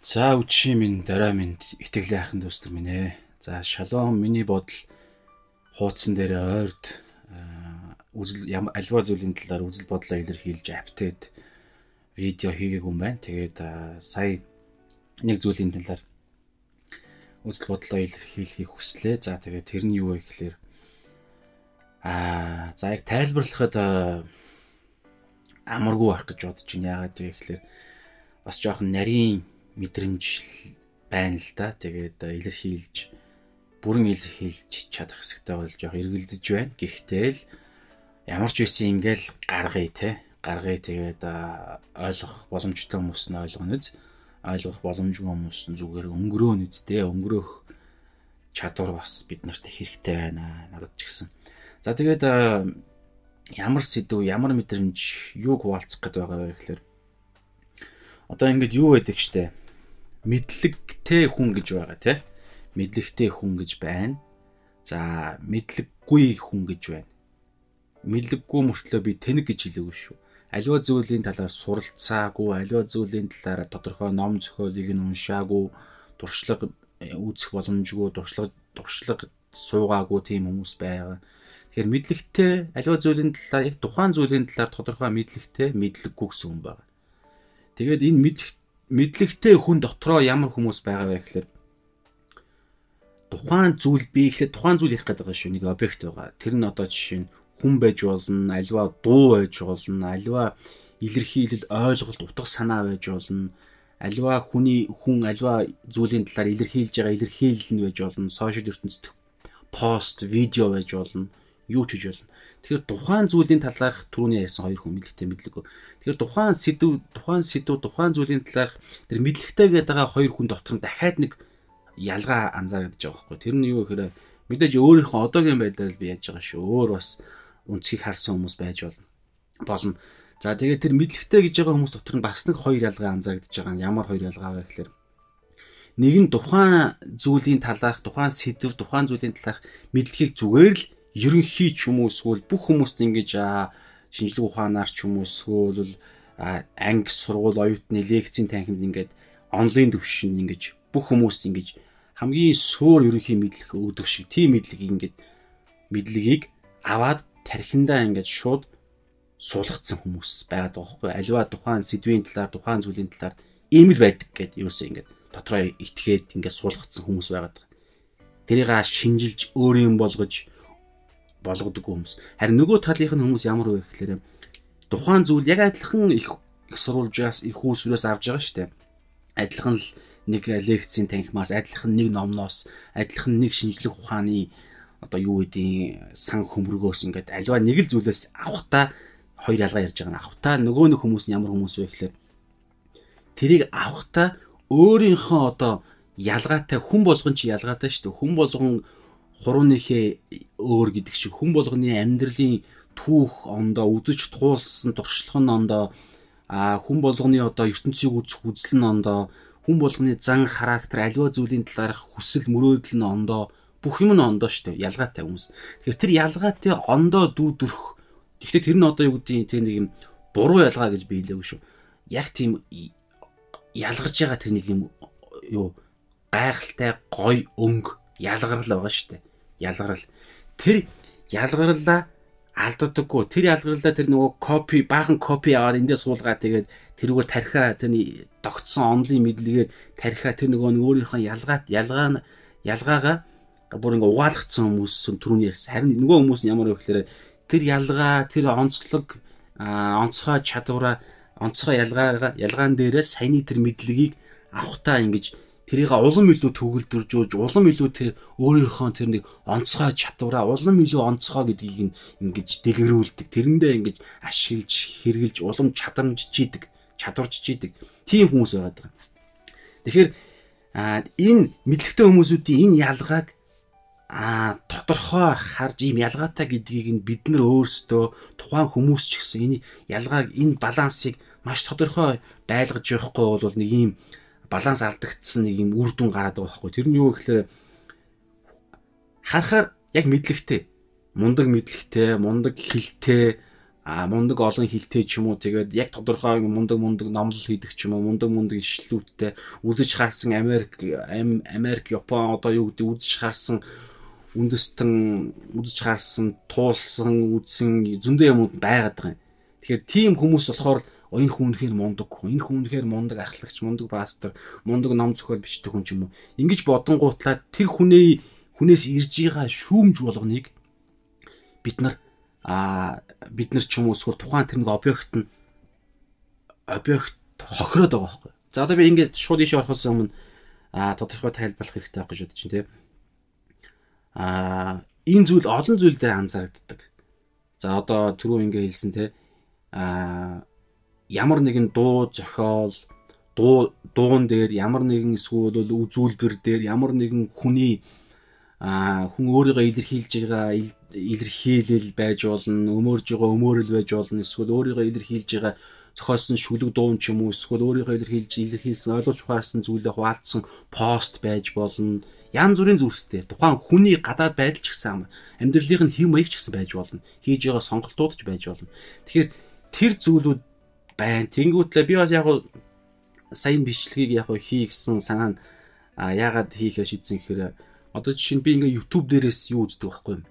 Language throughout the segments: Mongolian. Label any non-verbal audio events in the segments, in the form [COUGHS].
За үчи минь дараа минь итгэлийн ахын дүүстэр минь ээ. За шалом миний бодол хуудсан дээр ойрд үзэл альва зүйлийн талаар үзэл бодлоо илэрхийлж апдейт видео хийгээгүй юм байна. Тэгээд сая нэг зүйлийн талаар үзэл бодлоо илэрхийлэхийг хүслээ. За тэгээд тэр нь юу вэ гэхээр аа за яг тайлбарлахад амаргүй байх гэж бодож байна. Яагаад вэ гэхээр бас жоохон нарийн мэдрэмж байна л да. Тэгээд илэрхийлж бүрэн илэрхийлж чадах хэсэгтэй бол жоох эргэлзэж байна. Гэхдээ л ямар ч байсан ингээл гаргая те. Гаргая тэгээд ойлгох боломжтой хүмүүс нь ойлгоно үз. Ойлгох боломжгүй хүмүүс нь зүгээр өнгөрөөнө үздэй. Өнгөрөөх чадвар бас бид нарт хэрэгтэй байна. Надад ч гэсэн. За тэгээд ямар сэдв, ямар мэдрэмж юуг хуваалцах гээд байгаа вэ гэхээр одоо ингэж юу байдаг штэ мэдлэгтэй хүн гэж байгаа тий. Мэдлэгтэй хүн гэж байна. За мэдлэггүй хүн гэж байна. Мэдлэггүй мөртлөө би тэнэг гэж хэлээгүй шүү. Аливаа зүйлийн талаар суралцаагүй, аливаа зүйлийн талаар тодорхой ном зохиолыг нь уншаагүй, туршлага үүсэх боломжгүй, туршлага туршлага суугаагүй тийм хүмүүс байгаа. Тэгэхээр мэдлэгтэй аливаа зүйлийн талаар яг тухайн зүйлийн талаар тодорхой мэдлэгтэй, мэдлэггүй гэсэн хүн байна. Тэгээд энэ мэдлэг мэдлэгтэй хүн дотроо ямар хүмүүс байгаа вэ гэхээр тухайн зүйл би ихлэ тухайн зүйл ярих гэдэг шүү нэг объект байгаа. Тэр нь одоо жишээ нь хүн байж болно, альва дуу байж болно, альва илэрхийлэл ойлголт утга санаа байж болно. Альва хүний хүн альва зүйлийн талаар илэрхийлж байгаа илэрхийлэл нь байж болно. Сошиал ертөнцид пост, видео байж болно. Юу ч хийж болно. Тэгэхээр тухайн зүйлийн талаарх түрүүний ярьсан хоёр хүн мэдлэгтэй мэдлэггүй. Тэгэхээр тухайн сэдв, тухайн сэдв, тухайн зүйлийн талаарх тэр мэдлэгтэй гэдэг хоёр хүн дотор нь дахиад нэг ялгаа анзаардаг байгаа байхгүй. Тэр нь юу гэхээр мэдээж өөрийнхөө одоогийн байдлаар л би яаж байгаа шүү. Өөр бас үнцгийг харсан хүмүүс байж болно. Болно. За тэгээд тэр мэдлэгтэй гэж байгаа хүмүүс дотор нь бас нэг хоёр ялгаа анзаардаг байгаа нь ямар хоёр ялгаа вэ гэхээр нэг нь тухайн зүйлийн талаарх, тухайн сэдв, тухайн зүйлийн талаарх мэдлэгийг зүгээр л ерөнхий ч юм уу эсвэл бүх хүмүүст ингэж шинжлэх ухаанаар ч юм уу эсвэл анги сургууль оюутны лекцийн танхимд ингээд онлайн төвшин ингэж бүх хүмүүст ингэж хамгийн суур ерөнхий мэдлэг өгдөг шиг тийм мэдлэгийг ингээд мэдлэгийг аваад тархиндаа ингээд шууд суулгацсан хүмүүс байгаад байгаа хгүй аливаа тухайн сэдвийн талаар тухайн зүйлийн талаар ийм л байдаг гэд ерөөсөө ингээд дотроо итгээд ингээд суулгацсан хүмүүс байгаад байгаа. Тэрийг шинжилж өөрөө юм болгож болгодог хүмүүс. Харин нөгөө талынх нь хүмүүс ямар вэ гэхээр тухайн зүйл яг адилхан их их сурвалжаас их үүсвэрээс авж байгаа шүү дээ. Адилхан л нэг лекцийн танхимаас, адилхан нэг номноос, адилхан нэг шинжлэх ухааны одоо юу гэдгийг сан хөмрөгөөс ингээд аливаа нэг л зүйлээс авахта хоёр ялгаа ярьж байгаа нь авахта нөгөө нэг хүмүүс нь ямар хүмүүс вэ гэхээр тэрийг авахта өөрийнхөө одоо ялгаатай хүн болгон чи ялгаатай шүү дээ. Хүн болгон хурууныхээ өөр гэдэг шиг хүн болгоны амьдралын түүх ондоо үзэж туулсан туршлага нь ондоо а хүн болгоны одоо ертөнцийг үзэх үзэл нь ондоо хүн болгоны зан характер аливаа зүйлийн талаарх хүсэл мөрөөдөл нь ондоо бүх юм нь ондоо шүү дээ ялгаатай хүмүүс. Тэгэхээр тэр ялгаатай ондоо дүр төрх. Гэхдээ тэр нь одоо юу гэдгийг тэр нэг юм буруу ялгаа гэж биелээгүй шүү. Яг тийм ялгарч байгаа тэр нэг юм юу гайхалтай гой өнгө ялгарл байгаа шүү дээ ялгарл. Тэр ялгарлаа алддаггүй. Тэр ялгарлаа тэр нөгөө копи баахан копи аваад эндээ суулгаа тэгээд тэрүүгээр тархиа тэрний тогтсон онлын мэдлэгээр тархиа тэр нөгөө өөрийнхөө ялгаат ялгаа ялгаагаа бүр ингээ угаалгацсан хүмүүс түрүүний ярьсан. Харин нөгөө хүмүүс нь ямар вэ гэхээр тэр ялгаа, тэр онцлог онцгой чадвараа онцгой ялгаагаа ялгаан дээрээ саяны тэр мэдлэгийг авахтаа ингэж тэрийг улам илүү төгөлдөржүүлж улам илүү тэр өөрийнхөө тэр нэг онцгой чадвараа улам илүү онцгой гэдгийг ингэж дэлгэрүүлдэг. Тэрэндээ ингэж ашиглаж хэрглэж улам чадамжж идэг, чадварж идэг. Тийм хүмүүс байгаа. Тэгэхээр энэ мэдлэгтэй хүмүүсүүдийн энэ ялгааг а тодорхой харж ийм ялгаатай гэдгийг нь бид нар өөрсдөө тухайн хүмүүс ч гэсэн энэ ялгааг энэ балансыг маш тодорхой байлгаж явахгүй бол нэг ийм баланс алдагдсан нэг юм үр дүн гараад байгаа байхгүй. Тэр нь юу гэхээр харахаар яг мэдлэгтэй, мундаг мэдлэгтэй, мундаг хилтэй, а мундаг олон хилтэй ч юм уу тэгээд яг тодорхой мундаг мундаг номлол хийдэг ч юм уу мундаг мундаг ишлэлүүдтэй үзэж харсан Америк Америк Япон одоо юу гэдэг үзэж харсан үндэстэн үзэж харсан туулсан үзсэн зөндөө юмуд байгаад байгаа юм. Тэгэхээр тийм хүмүүс болохоор энэ хүн үнэхээр мундаг хүн. Энэ хүн үнэхээр мундаг ахлагч, мундаг пастор, мундаг ном зохиол бичдэг хүн ч юм уу. Ингиж бодонгуутлаа тэр хүнээ хүнээс ирж байгаа шүүмж болгоныг бид нар а бид нар ч юм уу эсвэл тухайн тэр нэг объект нь объект хохироод байгаа байхгүй. За одоо би ингээд шууд ийш орохоос өмнө а тодорхой тайлбарлах хэрэгтэй байхгүй шүү дээ чинь тийм. А энэ зүйл олон зүйл дээр анзаарэгддэг. За одоо түрүү ингээ хэлсэн те а ямар нэгэн дуу зохиол дуу дуун дээр ямар нэгэн эсвэл үзүүлбэр дээр ямар нэгэн хүний а хүн өөрийгөө илэрхийлж байгаа илэрхийлэл байж болно, өмөрж байгаа өмөөрөл байж болно, эсвэл өөрийгөө илэрхийлж байгаа зохиосон шүлэг дуун ч юм уу, эсвэл өөрийгөө илэрхийлж илэрхийлсэн ойлгож ухаарсан зүйлээ хуваалцсан пост байж болно. Янз бүрийн зүйлстэй. Тухайн хүний гадаад байдал ч гэсэн амьдралын хэв маяг ч гэсэн байж болно. Хийж байгаа сонголтууд ч байж болно. Тэгэхээр тэр зүйлүүд байна. Тэнгүүтлээ би бас яг сайн бичлэгийг яг хий гэсэн санаа нь яагаад хийхээ шийдсэн гэхээр одоо жишээ нь би ингээ YouTube дээрээс юу үздэг байхгүй юм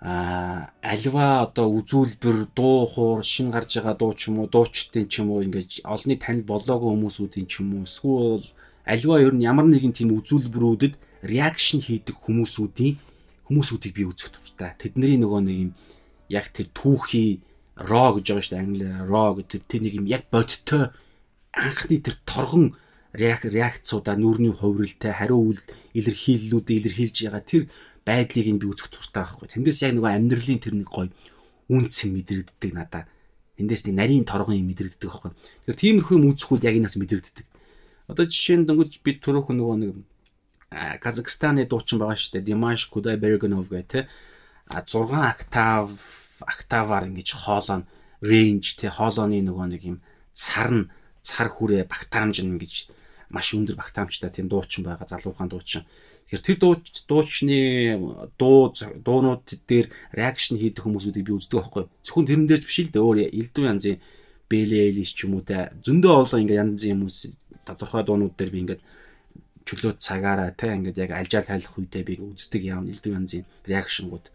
а альва одоо үзүүлбэр дуу хуур шин гарч байгаа дуу ч юм уу дуучдын ч юм уу ингэж олны танил болоогүй хүмүүсүүдийн ч юм уу эсвэл альва ер нь ямар нэгэн тийм үзүүлбэрүүдэд реакшн хийдэг хүмүүсүүдийн хүмүүсүүдийг би үзэх дуртай. Тэдний нөгөө нэг юм яг тэр түүхий raw гэж байгаа шүү дээ англиар raw гэдэг тэр нэг юм яг бодтой анхны тэр торгон реакцуудаа нүрийн хувиралтай хариу үйл илэрхийллүүдээ илэрхийлж байгаа тэр байдлыг нь би үзэх туртай байхгүй. Тэндээс яг нөгөө амьдралын тэр нэг гоё үнц мэдрэгддэг надаа. Тэндээс нэг нарийн торгон юм мэдрэгддэг байхгүй. Тэгэхээр тиймэрхүү юм үзэхүүд яг энэс мэдрэгддэг. Одоо жишээ нь дөнгөж би түрүүхэн нөгөө нэг Казахстаны дуучин байгаа шүү дээ. Димаш Кудайбергенов гэх тэ 6 октав октаваар ингэж хоолоо range тэ хоолооны нөгөө нэг юм цар нь цар хүрээ багтаамж ингэж маш өндөр багтаамжтай тийм дуучин байгаа залуухан дуучин. Тэгэхээр тэр дууч дуучны дуу дуунууд дээр реакшн хийдэг хүмүүсүүдийг би үздэг байхгүй. Зөвхөн тэрэн дээр биш л дээ өөр элдв янзын бэлэйлис ч юм уу те зөндөө олон ингээ янзын хүмүүс тодорхой дуунууд дээр би ингээд чөлөө цагаараа те ингээд яг алжаал хайлах үедээ би үздэг яам элдв янзын реакшнгууд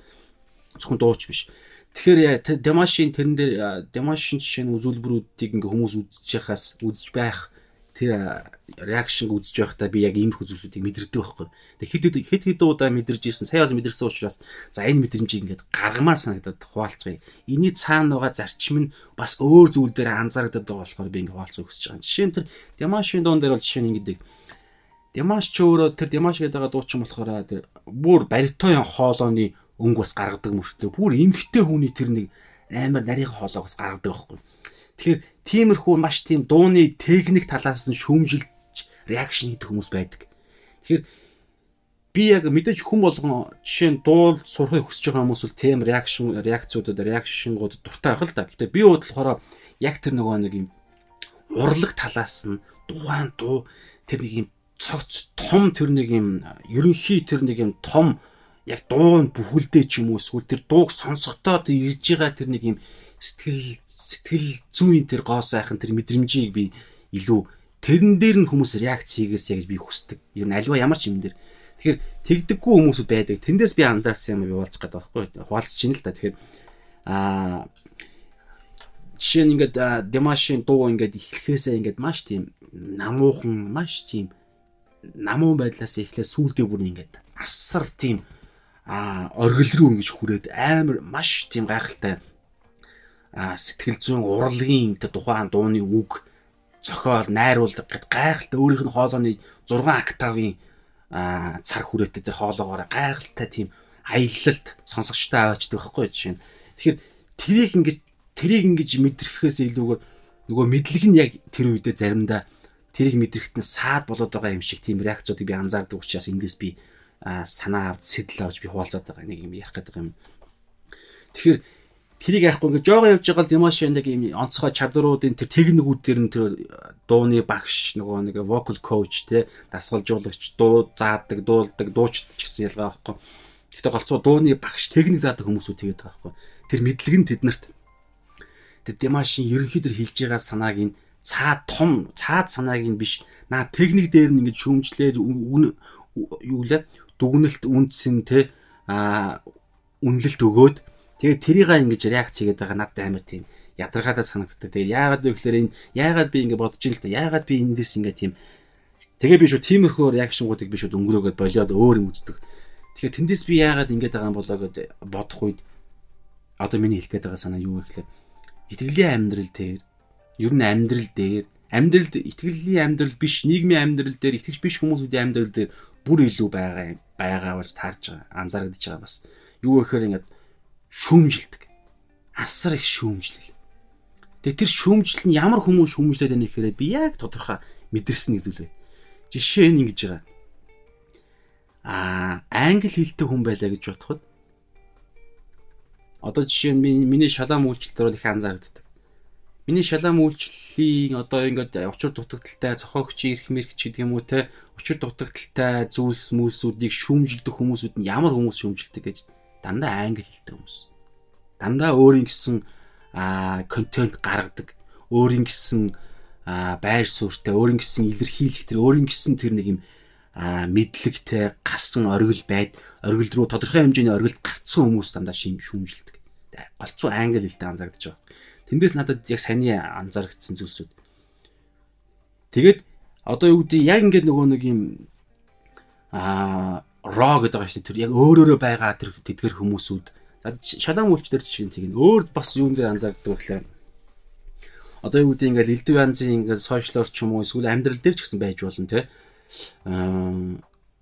зөвхөн дууч биш. Тэгэхээр демашин тэрэн дээр демашин жишээ нь үзүүлбэрүүдийг ингээ хүмүүс үзэж яхаас үзэж байх тэр реакшн үзэж байхдаа би яг иймэрхүү зүйлсүүдийг мэдэрдэг байхгүй. Тэгээ хэд хэд хэд удаа мэдэрж исэн, сая бас мэдэрсэн учраас за энэ мэдрэмжийг ингээд гаргамаар санагдаад хуваалцгая. Эний цаана байгаа зарчим нь бас өөр зүйл дээр анзаардаг болохоор би ингээд хуваалцах хүсэж байгаа. Жишээ нь тэр Дямашийн дуун дээр бол жишээ нь ингээд Дямаш ч өөрөө тэр Дямаш гэдэг байгаа дуучин болохоор тэр бүр баритоон хоолооны өнгө бас гаргадаг мөртлөө бүр эмхтэй хүний тэр нэг амар нарийн хоолоог бас гаргадаг байхгүй. Тэгэхээр тиймэрхүү маш тийм дууны техник талаас нь шүүмжилж реакшн хийдэг хүмүүс байдаг. Тэгэхээр би яг мэдээж хүн болгон жишээ нь дуул сурахыг хүсэж байгаа хүмүүс бол тийм реакшн реакцуудад реакшнгууд дуртай байх л да. Гэтэ би бодлохоор яг тэр нөгөө нэг юм урлаг талаас нь тухайн дуу тэр нэг юм цогц том тэр нэг юм ерөнхий тэр нэг юм том яг дуун бүхэлдээ ч юм уу эсвэл тэр дууг сонсохдоо ирж байгаа тэр нэг юм сэтгэл сэтгэл зүйн тэр гоо сайхан тэр мэдрэмжийг би илүү тэрэн дээр нь хүмүүс реакц хийгээсэй гэж би хүсдэг. Ер нь альва ямар ч юм дээр. Тэгэхээр тэгдэггүй хүмүүсүүд байдаг. Тэндээс би анзаарсан юм би уулзах гэдэг байхгүй. Хуваалцж ийн л та. Тэгэхээр аа жишээ нь ингээд Демашин дуу ингээд эхлэхээсээ ингээд маш тийм намуухан маш тийм намуун байдлаас эхлээ сүулдэ бүр ингээд асар тийм оргил руу ингэж хүрээд амар маш тийм гайхалтай сэтгэл зүйн урлагийн тэр тухайн дууны үг зохиол найруулдаг гэд гайхалтай өөрийнх нь хоолойны 6 октавын цар хүрээтэй тэр хоолоогоор гайхалтай тийм аялалт сонсогчтой аваачдаг байхгүй жишээ нь. Тэгэхээр тэрийг ингэж тэрийг ингэж мэдрэхээс илүүгээр нөгөө мэдлэг нь яг тэр үедээ заримдаа тэрийг мэдрэхт нь саад болоод байгаа юм шиг тийм реакцуудыг би анзаардаг учраас эндээс би санаа авд сэтэл авч би хуваалцаад байгаа нэг юм ярих гэдэг юм. Тэгэхээр тэрийг яахгүй ингээ жоогоо явж байгаа л Димаш яг юм онцгой чадруудын тэр техникүүд дээр нь тэр дууны багш нөгөө нэг vocal coach те дасгалжуулагч дуу заадаг дуулдаг дуучид ч гэсэн ялгаа байхгүй. Гэхдээ голцоо дууны багш техник заадаг хүмүүсүүд тэгээд байгаа байхгүй. Тэр мэдлэг нь тэднэрт тэр Димашин ерөнхийдөө хэлж байгаа санааг нь цаад том цаад санааг нь биш наа техник дээр нь ингэж шүүмжлээд юу лээ дүгнэлт үндсэн те а үнэлэлт өгөөд тэгээд тэрийг ингэж реакц хийгээд байгаа надад амар тийм ядаргаатай санагддаг. Тэгээд яагаад вэ гэхээр энэ яагаад би ингэ бодож ин л та яагаад би эндээс ингэ тийм тэгээ би шүү тиймэрхүү реакшнгуудыг би шүү өнгөрөөгөөд болиод өөр юм үздэг. Тэгэхээр тэндээс би яагаад ингэж байгаа юм болоо гэд бодох үед одоо миний хэлэх гээд байгаа санаа юу вэ гэхээр итгэлийн амьдрал дээр ер нь амьдрал дээр амьдралд итгэлийн амьдрал биш нийгмийн амьдрал дээр итгэж биш хүмүүсүүдийн амьдрал дээр бүр илүү байгаа байгаа болж таарж байгаа анзаарэгдэж байгаа бас. Юу гэхээр ингээд шүүмжилдэг. Асар их шүүмжлэл. Тэгээ тэр шүүмжлэл нь ямар хүмүүс шүүмжлээд байна гэхээр би яг тодорхой мэдэрсэн нэг зүйл бай жишээ нь ингэж байгаа. Аа англи хэлтэй хүн байлаа гэж бодоход одоо жишээ нь миний шалаам үйлчлэлтэр бол их анзаарэгддэг. Миний шалаам үйлчлэлийн одоо ингээд учир дутагдaltaй зохиогч ирэх мэрэгч гэдэг юм уу те учир дутагдaltaй зүйлс мүлсүүдийг шүүмжилдэг хүмүүсүүд нь ямар хүмүүс шүүмжилдэг гэж дандаа англи хэлтэй хүмүүс. Дандаа өөрийн гэсэн контент гаргадаг, өөрийн гэсэн байр суурьтай, өөрийн гэсэн илэрхийлэх тэр өөрийн гэсэн тэр нэг юм мэдлэгтэй гарсан оргил байд оргил руу тодорхой хэмжээний оргилд гарцсан хүмүүс дандаа шим шүүмжилдэг. Голцоо англи хэлтэй анзаагдаж байгаа. Тэндээс надад яг саяны анзаарэгдсэн зүйлсүүд. Тэгээд одоо юу гэдэг яг ингээд нөгөө нэг юм аа raw гэдэг байгаа шин тэр яг өөрөөрөө байгаа тэр тэдгэр хүмүүсүүд. Шалаан үйлчлэр жишээ нь тийм өөр бас юун дээр анзаардаг гэхээр одоо юу гэдэг ингээд элдв янзын ингээд сошиалор ч юм уу эсвэл амьдрал дээр ч гэсэн байж болно те.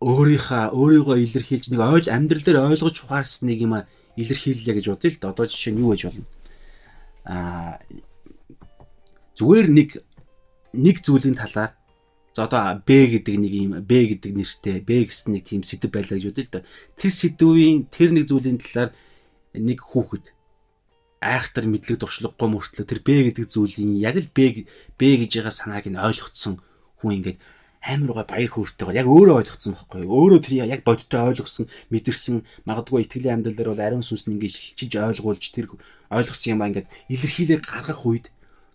Өөрийнхөө өөрийгөө илэрхийлж нэг ойл амьдрал дээр ойлгож ухаарсан нэг юм илэрхийллээ гэж бодъё л да. Одоо жишээ нь юу байж болно а зүгээр нэг нэг зүйлийн талаар за одоо Б гэдэг нэг юм Б гэдэг нэртэй Б гэсэн нэг тийм сэдв байлаа гэж бодъё л да. Тэр сэдвийн тэр нэг зүйлийн талаар нэг хүүхэд айхтар мэдлэг туршлагагүй мөртлөө тэр Б гэдэг зүйлийн яг л Б Б гэж байгаа санааг нь ойлгоцсон хүн ингээд амар гоо баяр хөөртэйгээр яг өөрөө ойлгоцсон байхгүй. Өөрөө тэр яг бодиттой ойлгосон, мэдэрсэн, магадгүй итгэлийн амьдрал дээр бол ариун сүнс нь ингээд шилжиж ойлгуулж тэр ойлгосон юм аа ингээд илэрхийлээ гаргах үед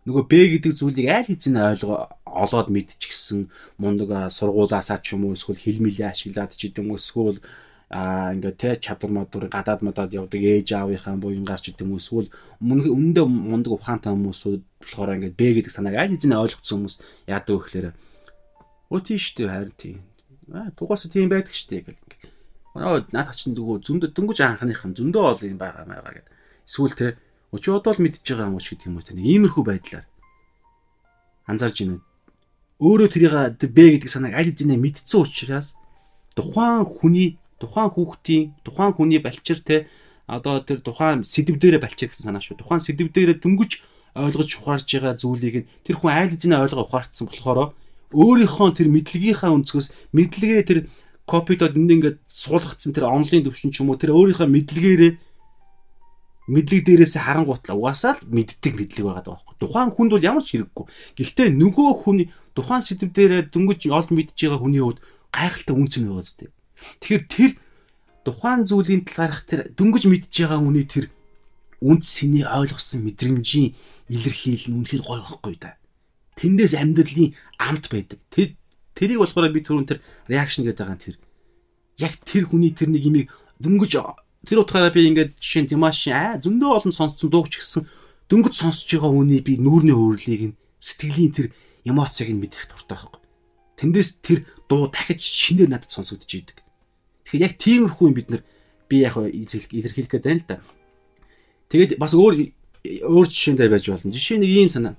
нөгөө Б гэдэг зүйлийг аль хэзээ ойлгоо олоод мэдчихсэн мундаг сургуулаасаа ч юм уу эсвэл хэлмэлээ ашиглаад ч гэдэм үү эсвэл а ингээд тэ чадвар модор гадаад модод явдаг ээж аавынхаа буянгаар ч гэдэм үү эсвэл өндөө мундаг ухаантай хүмүүсүүд болохоор ингээд Б гэдэг санааг аль хэзээ ойлгоцсон хүмүүс яадаг вэ гэхээр өө тийштэй харин тийм. Аа тугаас тийм байдаг штеп гэл ингээд. Наад чинь дөгөө зөндөө дөнгөж анхныхан зөндөө ол юм байгаа маяга гэдэг эсвэл тэ Өчигд одоо л мэдчихэж байгаа юм уу гэдэг юм уу тань. Иймэрхүү байдлаар анзаарж байна. Өөрөө тэрийг Б гэдэг санааг аль хэзээ мэдсэн учраас тухайн хүний тухайн хүүхдийн тухайн хүний балчир те одоо тэр тухайн сэдв дээрээ балчир гэсэн санаа шүү. Тухайн сэдв дээрээ дөнгөж ойлгож ухаарж байгаа зүйлийг нь тэр хүн аль хэзээ ойлгоо ухаарцсан болохоор өөрийнхөө тэр мэдлэгийнхаа өнцгөөс мэдлэгээ тэр копидод энд ингээд суулгацсан тэр онлайн төвшин ч юм уу тэр өөрийнхөө мэдлэгээрээ мэдлэг дээрээс харангуутлаа угаасаа л мэддэг мэдлэг байгаа даа байхгүй. Тухайн хүнд бол ямар ч хэрэггүй. Гэхдээ нөгөө хүний тухайн сэдв дээр дөнгөж олд мэдж байгаа хүний хувьд гайхалтай үнцэн байгаа зү. Тэгэхээр тэр тухайн зүйлийн талаарх тэр дөнгөж мэдж байгаа хүний тэр үнцсэний ойлгосон мэдрэмжийн илэрхийлэл нь үнэхээр гоё байхгүй да. Тэндээс амьдралын амт байдаг. Тэр тэрийг болохоор би түрүүн тэр реакшн гэдэг байгаа тэр яг тэр хүний тэр нэг юмыг дөнгөж Тэр утгаараа би ингээд жишээ нь Димаш аа зөндөө олон сонсцсон дуугч гэсэн дөнгөж сонсож байгаа хүний би нүүрний хөврлийг нь сэтгэлийн тэр эмоцийг нь мэдэх дуртай байхгүй. Тэндээс тэр дуу дахиж шинээр надад сонсогдож идэг. Тэгэхээр яг тиймэрхүү юм бид нар би яг илэрхийлэх гээд байна л да. Тэгээд бас өөр өөр жишээн дээр байж болно. Жишээ нэг ийм санаа.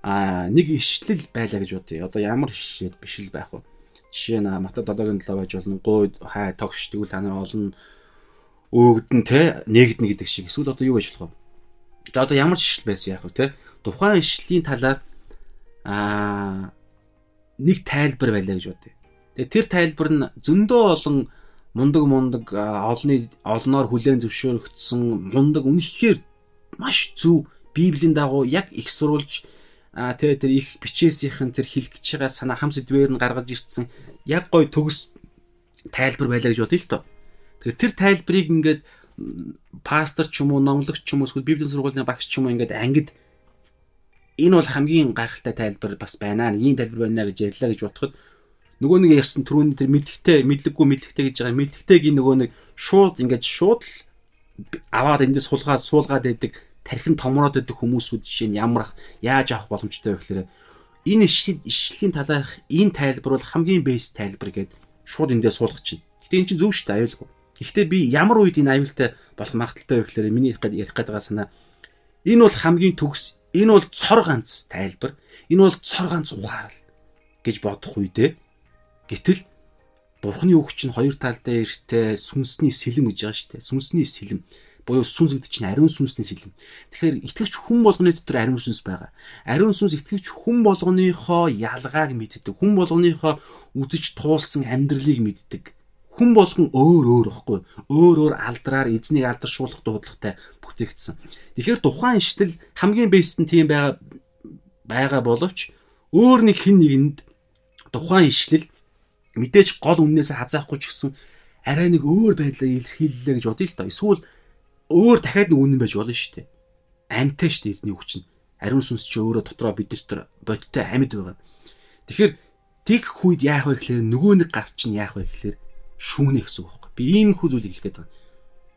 Аа нэг ишлэл байлаа гэж бодъё. Одоо ямар ишлэл биш л байх вэ? Жишээ нь Мата 7-гийн 7 байж болно. Гой хай тогш тэгвэл та нар олон өөгдөн те нэгднэ гэдэг шиг эсвэл одоо юу байж болох вэ? За одоо ямар жишэл байсан яах вэ те? Тухайн ишлийн талаар аа нэг тайлбар байлаа гэж бодъё. Тэгээ тэр тайлбар нь зөндөө олон мундаг мундаг олны олноор хүлээн зөвшөөрөгдсөн мундаг үнэхээр маш зөв библийн дагуу яг их сурулж а тэгээ тэр их бичээсийнхэн тэр хэлэх гэж байгаа санаа хам сэдвээр нь гаргаж ирсэн яг гой төгс тайлбар байлаа гэж бодъё л тоо. Тэгэхээр тэр тайлбарыг ингээд пастор ч юм уу, номлогч ч юм уу, эсвэл библийн сургуулийн багш ч юм уу ингээд ангид энэ бол хамгийн гайхалтай тайлбар бас байна. Ийм тайлбар байна гэж ярьлаа гэж бодоход нөгөө нэг ярьсан түрүүний тэр мэдлэгтэй мэдлэггүй мэдлэгтэй гэж байгаа мэдлэгтэйг нөгөө нэг шууд ингээд шууд л аваад эндээс сулгаад суулгаад байдаг тархин томроод байдаг хүмүүсүүд жишээ нь ямар яаж авах боломжтой вэ гэхээр энэ ишлэлийн талаарх энэ тайлбар бол хамгийн бэйс тайлбар гэдэг шууд эндээ суулгах чинь. Гэтэ эн чинь зөв шүү дээ аюулгүй. Гэхдээ би ямар үед энэ аюултай болох магадaltaй вэ гэхээр миний ярих гээд байгаа санаа энэ бол хамгийн төгс энэ бол цор ганц тайлбар. Энэ бол цор ганц ухаарл гэж бодох үедээ гэтэл Бурхны үг чинь хоёр талдаа эртээ сүнсний сэлэм гэж байгаа шүү дээ. Сүнсний сэлэм буюу сүнс гэдэг чинь ариун сүнсний сэлэм. Тэгэхээр итгэвч хүн болгоны дотор ариун сүнс байгаа. Ариун сүнс итгэвч хүн болгоныхоо ялгааг мэддэг. Хүн болгоныхоо үзэж туулсан амьдралыг мэддэг. Хүн болгон өөр өөр ихгүй. Өөр өөр алдраар эзнийг алдаршуулах дуудлагатай бүтээгдсэн. Тэгэхээр тухайн ишлэл хамгийн бэст нь тийм байгаа байгаа боловч өөр нэг хин нэгэнд тухайн ишлэл мэдээж гол үннээс хазаахгүй ч гэсэн арай нэг өөр байдлаар илэрхийллээ гэж бодъё л доо. Эсвэл өөр дахиад нэг үнэн байж болно шүү дээ. Амьтай шүү дээ эзний хүч нь. Ариун сүнс чи өөрөө дотроо бид дотор бодиттой амьд байгаа. Тэгэхээр тэгх үед яах вэ гэхээр нөгөө нэг гар чинь яах вэ гэхээр шүүнэ гэсэн үг байхгүй. Би ийм хүү зүйлийг хэлэх гээд байгаа.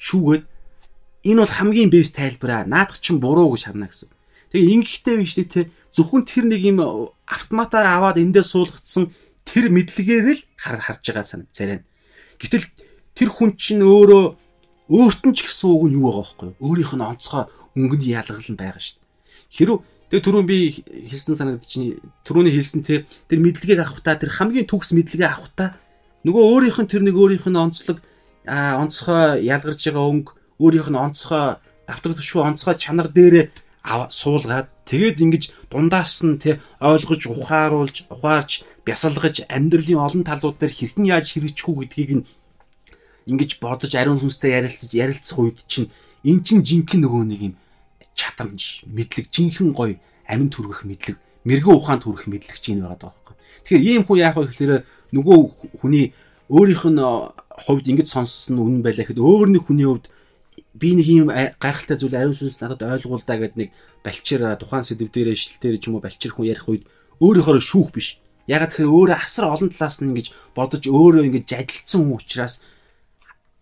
Шүүгээд энэ бол хамгийн бэст тайлбараа. Наадах чинь буруу гэж харна гэсэн. Тэгээ ингэхтэй биш те зөвхөн тэр нэг юм автоматаар аваад эндээ суулгацсан тэр мэдлэгээр л харж байгаа санаг зарим. Гэтэл тэр хүн чинь өөрөө өөрт нь ч гэсэн үг нь юу байгаа байхгүй юу? Өөрийнх нь онцгой өнгөний ялгал нь байгаа шүү дээ. Хэрв тэгээ түрүүн би хэлсэн санагдаж чинь түрүүний хэлсэн те тэр мэдлэгийг авахтаа тэр хамгийн төгс мэдлэгээ авахтаа нөгөө өөрийнх нь тэр нэг өөрийнх нь онцлог онцгой ялгарч байгаа өнгө өөрийнх нь онцгой давтагдшгүй онцгой чанар дээр суулгаад тэгээд ингэж дундаас нь те ойлгож ухааруулж ухаарч бясалгаж амьдралын олон талууд дээр хэрхэн яаж хэрэгжих үү гэдгийг нь ингэж бодож ариун сүнстэй ярилцаж ярилцах үед чинь эн чин жинхэнэ нөгөө нэг юм чадамж мэдлэг жинхэнэ гоё амин түргэх мэдлэг мэрэгэн ухаанд түргэх мэдлэг чинь байгаа даахгүй. Тэгэхээр ийм хүн яах вэ гэхээр нөгөө хүний өөрийнх нь хувьд ингэж сонссон үнэн байлаа гэхэд өөр нэг хүний хувьд би нэг ийм гайхалтай зүйл ариун сүнс надад ойлгуулдаа гэдэг нэг балчир тухайн сэдв дээрээ шил дээр ч юм уу балчир хүн ярих үед өөрийнхөө шүүх биш. Ягаад гэхээр өөрөө асар олон талаас нь ингэж бодож өөрөө ингэж адилцсан хүн учраас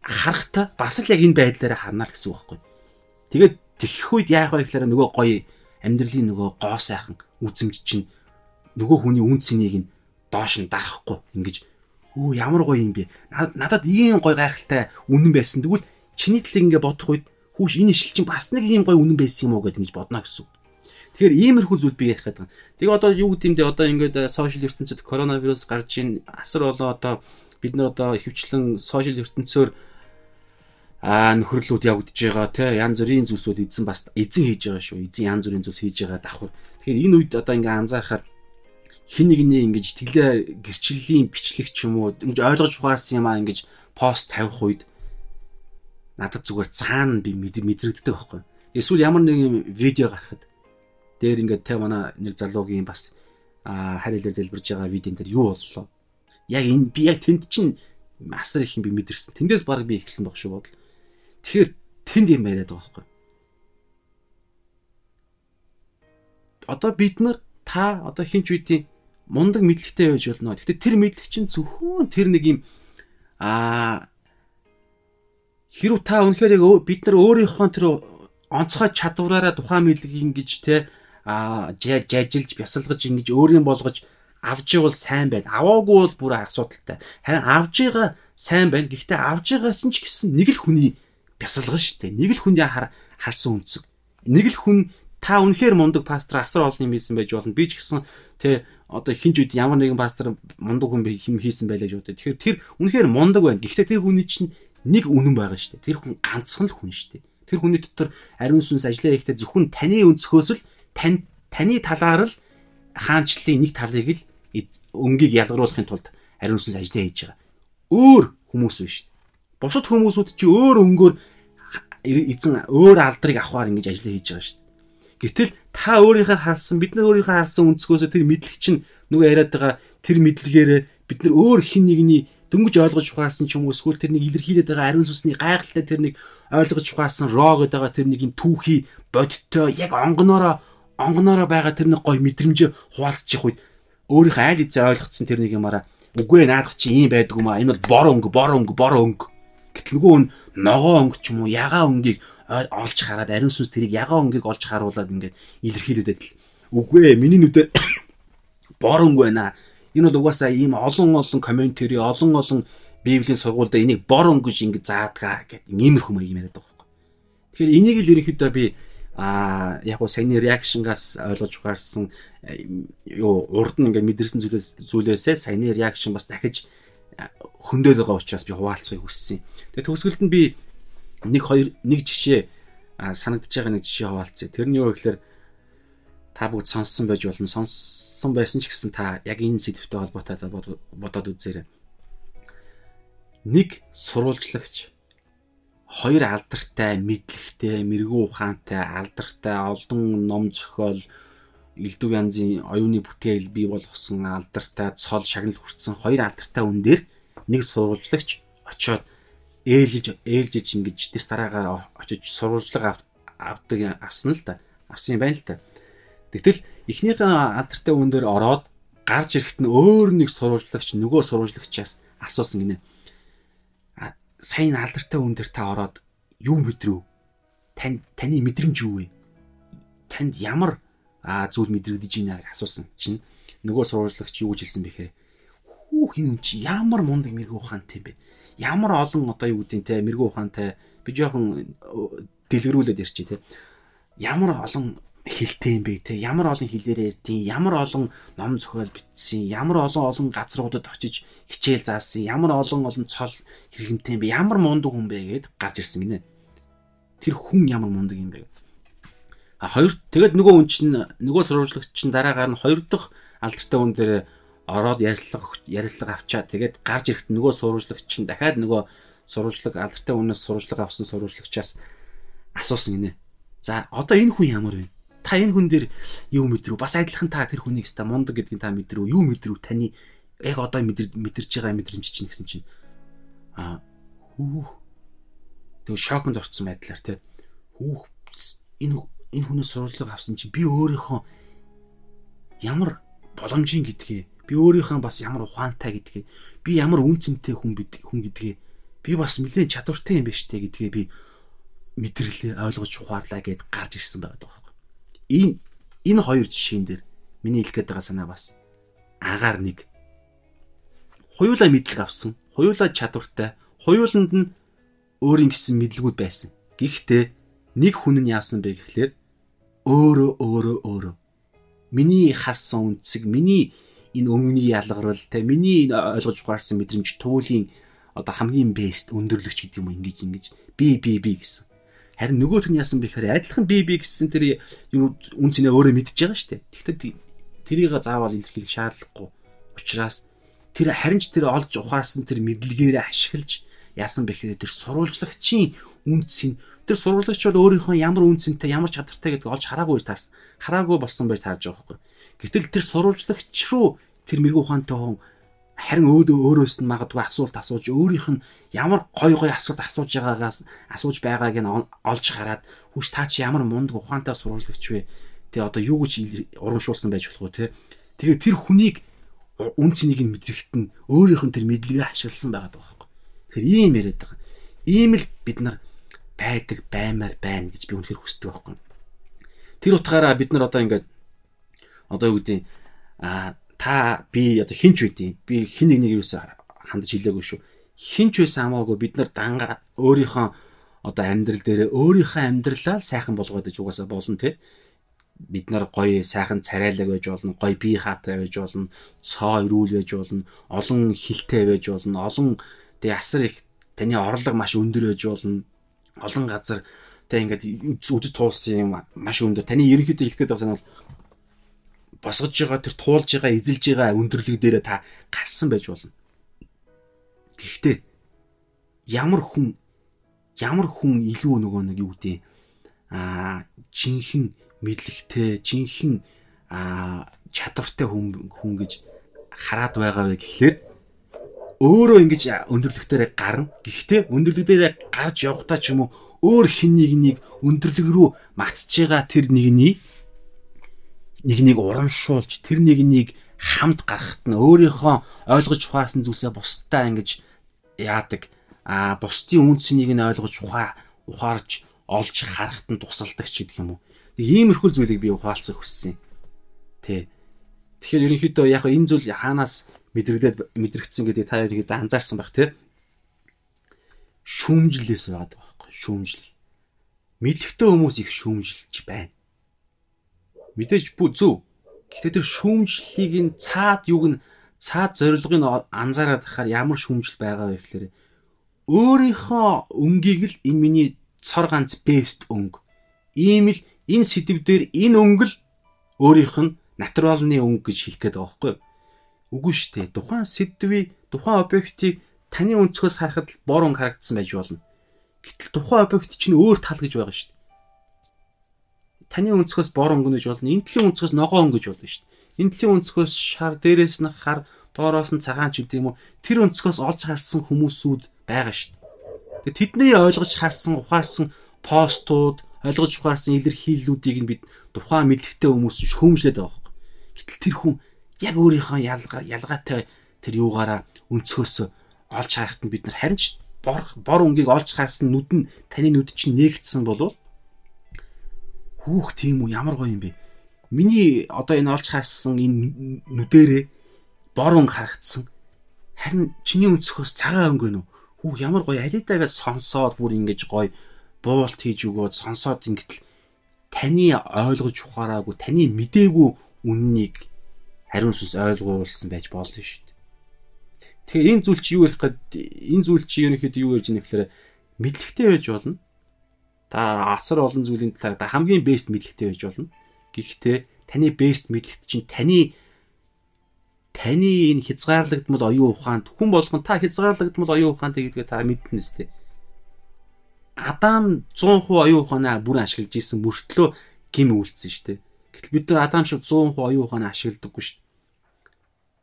харахтаа бас л яг энэ байдлаараа харна л гэсэн үг байхгүй. Тэгээд тэгэх үед яах вэ гэхээр нөгөө гоё амьдралын нөгөө гоо сайхан үзэмж чинь нөгөө хүний үн цэнийг нь доош нь дарахгүй. Ингэж өө ямар гоё юм бэ? Надад ийм гоё гайхалтай үнэн байсан. Тэгвэл чиний талыг ингээ бодох үед хүүш энэ ишил чинь бас нэг ийм гоё үнэн байсан юм уу гэж бодно гэсэн. Тэгэхээр иймэрхүү зүйл би ярих гэдэг. Тэгээ одоо юу гэдэм дэ одоо ингээд сошиал ертөнцид коронавирус гарч ийн асар болоо одоо бид нар одоо хөвчлэн сошиал ертөнцөөр аа нөхөрлүүд явагдаж байгаа те янз бүрийн зүйлсүүд эзэн бас эзэн хийж байгаа шүү. Эзэн янз бүрийн зүйлс хийж байгаа давхар. Тэгэхээр энэ үед одоо ингээ анзаарахаар хин нэгний ингэж итгэлээ гэрчлэлийн бичлэг ч юм уу ингэж ойлгож ухаарсан юм аа ингэж пост тавих үед надад зүгээр цаана би мэдрэгддэг байхгүй. Эсвэл ямар нэгэн видео гарахад дээр ингээд те манай нэг залуугийн бас харилаар залбирж байгаа видеон дээр юу боллоо? Яг энэ би яг тэнд чинь асар их юм би мэдэрсэн тэндээс баг би ихэлсэн баг шүү бодол. Тэгэхээр тэнд юм яриад байгаа байхгүй. Одоо бид нар та одоо хинч үеийн мундаг мэдлэгтэй байж болно. Гэхдээ тэр мэдлэг чинь зөвхөн тэр нэг юм аа хэрв та үнэхээр яг бид нар өөрийнхөө тэр онцгой чадвараараа тухайн мэдлэгийг ингэж те а жажилж бясалгаж ингэж өөрийн болгож авж ивэл сайн байна. Аваагүй бол бүр асуудалтай. Харин авж байгаа сайн байна. Гэхдээ авж байгаа чинь ч гэсэн нэг л хүний бясалган штэ. Нэг л хүндээ харсан үнцэг. Нэг л хүн та үнэхээр мундаг пастор асар олон юм хийсэн байж болно. Би ч гэсэн тэ одоо хинч үед ямар нэгэн пастор мундаг хүн хэм хийсэн байлаа гэж боддог. Тэгэхээр тэр үнэхээр мундаг байна. Гэхдээ тэр хүний чинь нэг үнэн байгаа штэ. Тэр хүн ганцхан л хүн штэ. Тэр хүний дотор ариун сүнс ажиллаа ихтэй зөвхөн таны өнцгөөс л тань таны талаар л хаанчлалын нэг талыг л өнгийг ялгаруулахын тулд ариун сүнс ажиллаа хийж байгаа. Өөр хүмүүс биш. Бусад хүмүүсүүд чи өөр өнгөөр эзэн өөр алдрыг авахар ингэж ажиллаа хийж байгаа шүү дээ. Гэтэл та өөрийнхөө харсан бид нар өөрийнхөө харсан өнцгөөсөө тэр мэдлэг чинь нөгөө яриад байгаа тэр мэдлэгээрээ бид нар өөр хин нэгний дөнгөж ойлгож ухаарсан ч юм уу эсвэл тэр нэг илэрхийлээд байгаа ариун сүнсний гайхалтай тэр нэг ойлгож ухаарсан ро гэдэг байгаа тэр нэг юм түүхий бодиттой яг онгоноороо онгоноороо байгаа тэр нэг гой мэдрэмж хуваалцчих үед өөрийнхөө айл эзээ ойлгоцсон тэр нэг юмараа үгүй наадах чи ийм байдаг юм аа энэ бол бор өнгө бор өнгө бор өнгө гэтэл нөгөө нь ногоо өнгө ч юм уу ягаа өнгийг олж хараад ариун сүнс тэрийг ягаа өнгийг олж харуулад ингээд илэрхийлээд байдал үгүй миний нүдээр [COUGHS] бор өнгө байна. Энэ бол угаасаа ийм олон олон комментари олон олон библийн сургуульд энийг бор өнгө гэж ингэ заадгаа гэдэг иймэрхүү юм яриад байгаа байхгүй. Тэгэхээр энийг л ерөнхийдөө би а яг гоо саяны реакшнгаас ойлгож угаарсан юу урд нь ингээд мэдэрсэн зүйлээсээ саяны реакшн бас дахиж хөндөд байгаа учраас би хуваалцахыг хүссэн. Тэгээ төгсгөлд нь би нэг хоёр нэг жишээ санагдаж байгаа нэг жишээ хуваалцъя. Тэрний юу гэхээр та бүгд сонссон байж болно. Сонссон байсан ч гэсэн та яг энэ сэдвтэй холбоотой бодоод үзээрэй. Нэг сурвалжлагч хоёр алдартай, мэдлэгтэй, мэрэгүү ухаантай, алдартай, олон ном зохиол, элдв янзын оюуны бүтээл бий болгосон алдартай, цол шагнал хүртсэн хоёр алдартай хүн дээр нэг сурвалжлагч очоод ээлж ээлжиж ингэж дэс дараагаар очиж сурвалжлага авдаг авсан л да. Авсан юм байна л да. Тэгтэл эхнийхээ алдартай хүн дээр ороод гарч ирэхэд нь өөр нэг сурвалжлагч нөгөө сурвалжлагчаас асуусан гинэ сайн алдартай хүн дээр та ороод юу мэдрв? Танд таны мэдрэмж юу вэ? Танд ямар зүйл мэдрэгдэж байна гэж асуусан чинь нөгөө сурвалжлагч юу гэж хэлсэн бэхээр хүү хин хүн чи ямар мундаг мэрэгүү ухаантай юм бэ? Ямар олон одоо юу гэдэг те мэрэгүү ухаантай би жоохон дэлгэрүүлээд ярьчих те. Ямар олон хилтэй юм бэ те ямар олон хилээр ярьдیں۔ Ямар олон ном зохиол бичсэн ямар олон олон газруудад очиж хичээл заасан ямар олон олон цол хэрэгэмтэй юм бэ ямар мундаг хүн бэ гэд гарч ирсэн гинэ. Тэр хүн ямар мундаг юм бэ? А хоёр тэгээд нөгөө хүн чинь нөгөө сурвалжлагч чинь дараагаар нь хоёр дахь алдартай хүн дээр ороод ярилцлага ярилцлага авчаа. Тэгээд гарч ирэхэд нөгөө сурвалжлагч чинь дахиад нөгөө сурвалжлаг алдартай хүнээс сурвалжлага авсан сурвалжлагчаас асуусан гинэ. За одоо энэ хүн ямар вэ? Та энэ хүн дээр юу мэдрүү? Бас адилхан та тэр хүнийг ста мундаг гэдгийг та мэдрүү? Юу мэдрүү? Таны? Яг одоо мэдэрч байгаа мэдрэмж чинь гэсэн чинь. Аа хүүх. Тэгээ шоконд орсон байдлаар те. Хүүх. Энэ энэ хүнээс сурвалжлага авсан чинь би өөрийнхөө ямар боломжийн гэдгээ би өөрийнхөө бас ямар ухаантай гэдгээ би ямар үнцэнтэй хүн хүн гэдгээ би бас нэлээд чадвартай юм байна штэ гэдгээ би мэдрэлээ ойлгож ухаарлаа гэд гарч ирсэн байгаа энэ энэ хоёр жишээн дээр миний хэлэх гээд байгаа санаа бас агаар нэг. Хоёулаа мэдлэг авсан, хоёулаа чадвартай, хоёуланд нь өөрийн гэсэн мэдлгүүд байсан. Гэхдээ нэг хүн нь яасан бэ гэхлээр өөрөө өөрөө өөрөө. Миний харсан үнцэг, миний энэ өмнөний ялгарл, тэ миний ойлгож ухаарсан мэдрэмж туулийн одоо хамгийн бест өндөрлөгч гэдэг юм ингэж ингэж би би би гэсэн. Харин нөгөөх нь яасан бэхээр адилхан би би гэсэн тэр юу үн цэнэ өөрөө мэдж байгаа шүү дээ. Тэгэхдээ тэрийг заавал илэрхийлэх шаардлагагүй. Учираас тэр харин ч тэр олж ухаарсан тэр мэдлэгээр ашиглаж яасан бэхээр тэр сурвалжлагчийн үнцийг тэр сурвалжлагч бол өөрийнхөө ямар үнцэнтэй ямар чадвартай гэдгийг олж хараагүй таарсан. Хараагүй болсон байж таарж байгаа байхгүй. Гэтэл тэр сурвалжлагч руу тэр мэрэгүү ухаантай хүн харин өөдөө өөрөөс нь магадгүй асуулт асууж өөрийнх нь ямар гой гой асуулт асууж байгаагаас асууж байгааг нь олж хараад хүч таа чи ямар мундаг ухаантай сурвалжлагч вэ тэгээ одоо юу гэж урамшуулсан байж болох вэ тэгээ тэр хүнийг үн цэнийг нь мэдрэхэд нь өөрийнх нь тэр мэдлэгээ ашигласан байгаа байхгүй тэгэхээр ийм яриад байгаа ийм л бид нар байдаг баймаар байна гэж би үнэхээр хүсдэг байхгүй. Тэр утгаараа бид нар одоо ингээд одоо юу гэдэг а та би одоо хинч үдийн би хин нэг нэг юусе хандж хэлээгүй шүү. Хинч байсан хамаагүй бид нар дангаа өөрийнхөө одоо амьдрал дээр өөрийнхөө амьдралаа сайхан болгоод иж угаасаа болно те. Бид нар гоё сайхан царайлаг байж болно гоё бие хаатай байж болно цоо ирүүл байж болно олон хилтэй байж болно олон тэгээ асар их таны орлого маш өндөр байж болно олон газар тэг ингээд үжид туулсан юм маш өндөр таны ерөнхийдөө хэлэх гээд байгаа нь бол босгож байгаа тэр туулж байгаа эзэлж байгаа өндөрлөг дээрээ та гарсан байж болно. Гэхдээ ямар хүн ямар хүн илүү нөгөө нэг юу гэдэг аа жинхэнэ мэдлэгтэй жинхэнэ аа чадвартай хүн хүн гэж хараад байгаа вэ гэхлээр өөрөө ингэж өндөрлөгтөөрэ гарна. Гэхдээ өндөрлөг дээрээ гарч явахдаа ч юм уу өөр хин нэг нэг өндөрлөг рүү матж байгаа тэр нэгний нэг нэг урамшуулж тэр нэг нэг хамт гарахт нь өөрийнхөө ойлгож ухаарсан зүйлсээ бусдаа ингэж яадаг а бусдын үнцнийг нь ойлгож ухаа ухаарж олж харахт нь тусалдаг ч гэдэг юм уу. Иймэрхүү зүйлийг би ухаалцах хүссэн. Тэ. Тэгэхээр ерөнхийдөө яг энэ зүйл хаанаас мэдрэгдээд мэдрэгдсэн гэдэг та ерөнхийдөө анзаарсан байх тий. Шүүмжлээс байгаад байгаа байхгүй шүүмжил. Мэдлэгтэй хүмүүс их шүүмжилж байна. Мэдээж бүү зөв. Гэхдээ тэр шүүмжлэлийг нь цаад юг нь цаад зорилгыг анзаараад тахаар ямар шүүмжил байгаа вэ гэхээр өөрийнхөө өнгийг л энэ миний цор ганц бест өнгө. Ийм л энэ сэдв дээр энэ өнгө л өөрийнх нь натуралны өнгө гэж хэлэх гээд байгаа байхгүй юу? Үгүй шүү дээ. Тухайн сэдвийг, тухайн объектыг таны өнцгөөс харахад бор өнгө харагдсан байж болно. Гэтэл тухайн объект чинь өөр тал гэж байгаа шүү дээ. Таны өнцгөөс бор өнгө гэж болно. Энэ талын өнцгөөс ногоо өнгө гэж болно шүү дээ. Энэ талын өнцгөөс шар, дээрээс нь хар, доороос нь цагаан ч гэдэг юм уу. Тэр өнцгөөс олж харсан хүмүүсүүд байгаа шүү дээ. Тэгээ тэдний ойлгож харсан, ухаарсан постууд, ойлгож ухаарсан илэрхийллүүдийг нь бид тухайн мэдлэгтэй хүмүүс шүүмжлээд байгаа юм. Гэтэл тэр хүн яг өөрийнхөө ялгаа ялгаатай тэр юугаараа өнцгөөс олж харахад нь бид нар харин ч бор бор өнгийг олж харсан нүд нь таны нүд чинь нээгдсэн болвол хүүх тийм үү ямар гоё юм бэ? Миний одоо энэ олж харсан энэ нүдэрээ бор өнг харагдсан. Харин чиний өнцгөөс цагаан өнгө нөө. Хүүх ямар гоё алидаа гэж сонсоод бүр ингэж гоё буулт хийж өгөөд сонсоод ингэтэл таны ойлгож ухаараагүй таны мдээгүй үннийг хариун сүнс ойлгуулсан байж болно шүү дээ. Тэгэхээр энэ зүйл чи юу ярих гээд энэ зүйл чи ерөнхийдөө юу ярьж байгаа гэхээр мэдлэгтэй байж болно. Та асар олон зүйлийн талаар та хамгийн бест мэдлэгтэй байж болно. Гэхдээ таны бест мэдлэгт чинь таны таны энэ хязгаарлагдмал оюун ухаанд хүн болгон та хязгаарлагдмал оюун ухаантай гэдгээ та мэднэ сте. Адам 100% оюун ухаанаа бүрэн ашиглаж исэн мөртлөө гим үйлцсэн шүү дээ. Гэтэл бид нар Адам шиг 100% оюун ухаанаа ашигладаггүй шүү.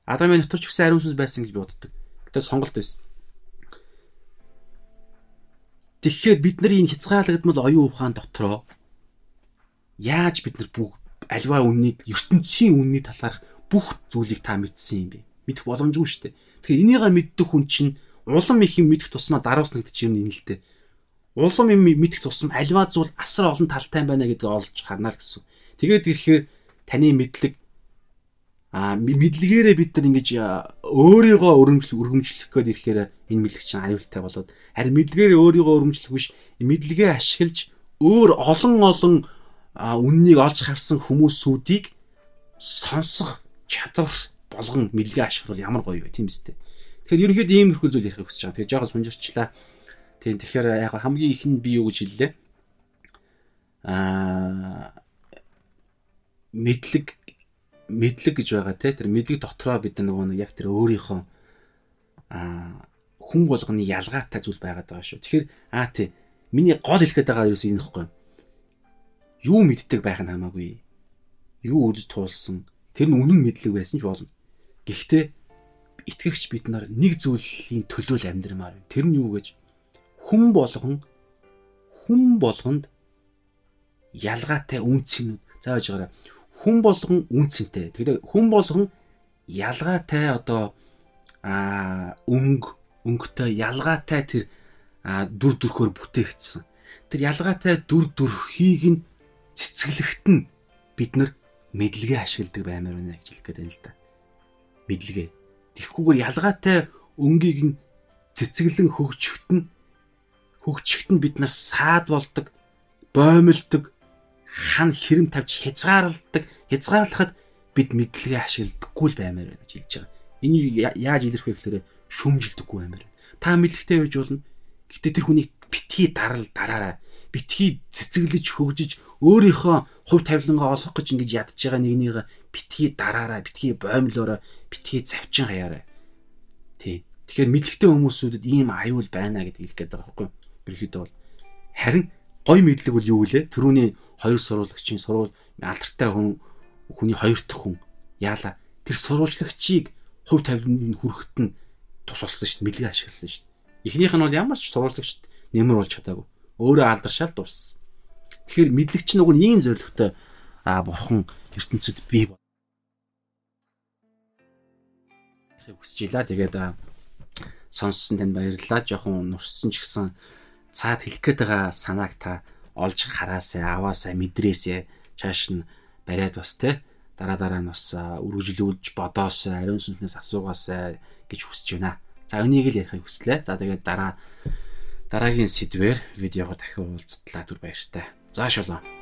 Адамын дотор ч гэсэн ариун сүнс байсан гэж боддог. Гэтэ сонголт байсан. Тэгэхээр бид нар энэ хязгаарлагдмал оюун ухаан дотроо яаж бид нар бүх альва үнний ертөнцийн үнний талаарх бүх зүйлийг та мэдсэн юм бэ? Мэдэх боломжгүй шүү дээ. Тэгэхээр энийгээ мэддэг хүн чинь улам их юм мэдэх тусмаа даруусна гэдэг чинь энэ л дээ. Улам юм мэдэх тусам альва зүйл асар олон талтай байна гэдгийг олж харна л гэсэн. Тэгээд ирэхээр таны мэдлэг а мэдлэгээрээ бид нар ингэж өөрийгөө өргөмжлөх өргөмжлөх гээд ирэхээр энэ мэдлэг чинь аюултай болоод харин мэдлэгээрээ өөрийгөө өргөмжлөх биш мэдлэгээ ашиглаж өөр олон олон үннийг олж харсан хүмүүсүүдийг сонсох чадвар болгон мэдлэгээ ашиглавал ямар гоё вэ тийм үстэй. Тэгэхээр ерөнхийдөө иймэрхүү зүйл ярих хүсэж байгаа. Тэгээ жоохон сунжирчлаа. Тийм тэгэхээр яг хамгийн их нь би юу гэж хэллээ. Аа мэдлэг мэдлэг гэж байгаа те тэр мэдлэг дотроо бид нөгөө нэг яг тэр өөрийнхөө аа хүн болгоны ялгаатай зүйл байгаад байгаа шүү. Тэгэхээр аа тий миний гол хэлэхэд байгаа юу юм нэхгүй. Юу мэддэг байх нь хамаагүй. Юу үдж туулсан Тэр нь үнэн мэдлэг байсан ч болно. Гэхдээ итгэгч бид нар нэг зүйлийн төлөө л амьдрмаар байна. Тэр нь юу гэж хүн болгон хүн болгонд ялгаатай үнцнүүд зааж байгаарай. Хүн болгон үнцэнтэй. Тэгэхээр хүн болгон ялгаатай одоо а өнгө өнгөтэй ялгаатай тэр дүр төрхөөр бүтээгдсэн. Тэр ялгаатай дүр төрхийг нь цэцгэлэхт нь бид нар мэдлэгээ ашигладаг баймаар байна гэж хэлэх гээд байна л да. Мэдлэгээ. Тэгхгүйгээр ялгаатай өнгийг нь цэцгэлэн хөгжихт нь хөгжихт нь бид нар саад болдог, боомлдог, хан хэрэм тавьж хязгаарладаг. Хязгаарлахад бид мэдлэгээ ашигладаггүй л баймаар байна гэж хэлж байгаа. Энэ яаж илэрх вэ гэхээр шүмжилдэггүй баймаар байна. Та мэдлэгтэй байж болно. Гэтэ тэр хүнийг битгий дарал дараарай. Битгий цэцгэлж хөгжиж өөрийнхөө хувь тавилангаа олох гэж ингэж ядж байгаа нэгнийг битгий дараараа, битгий боомлоороо, битгий завчин хаяараа. Тий. Тэгэхээр мэдлэгтэй хүмүүсүүдэд ийм аюул байна гэдгийг хэлэх гээд байгаа байхгүй юу? Ерөнхийдөө бол харин гой мэдлэг бол юу вэ? Төрөүний хоёр сурвалжлагчийн сурвал алдартай хүн хүний хоёр дахь хүн яалаа. Тэр сурвалжлагчийг хувь тавиланд хүрэхэд нь тус болсон шүү дээ. Мэдлэг ашигласан шүү дээ. Эхнийх нь бол ямар ч сурвалжлагчд нэмэр болж чадаагүй. Өөрөө алдаршаал дууссан. Тэгэхээр мэдлэг чинь уг нь ийм зоригтой аа бурхан ертөнцид бий хүсэж ийла. Тэгээд сонссон танд баярлалаа. Жохон нурссан ч гэсэн цаад хэлэх гээд байгаа санааг та олж хараасаа, аваасаа, мэдрээсээ чааш нь бариад бас те дараа дараа нь бас үргэлжлүүлж бодоосоо, ариун сүнснээс асуугаасаа гэж хүсэж байна. За энийг л ярихыг хүслээ. За тэгээд дараа дараагийн сэдвээр видеогоор дахин уулзтлаа түр баяртай. За шалаа.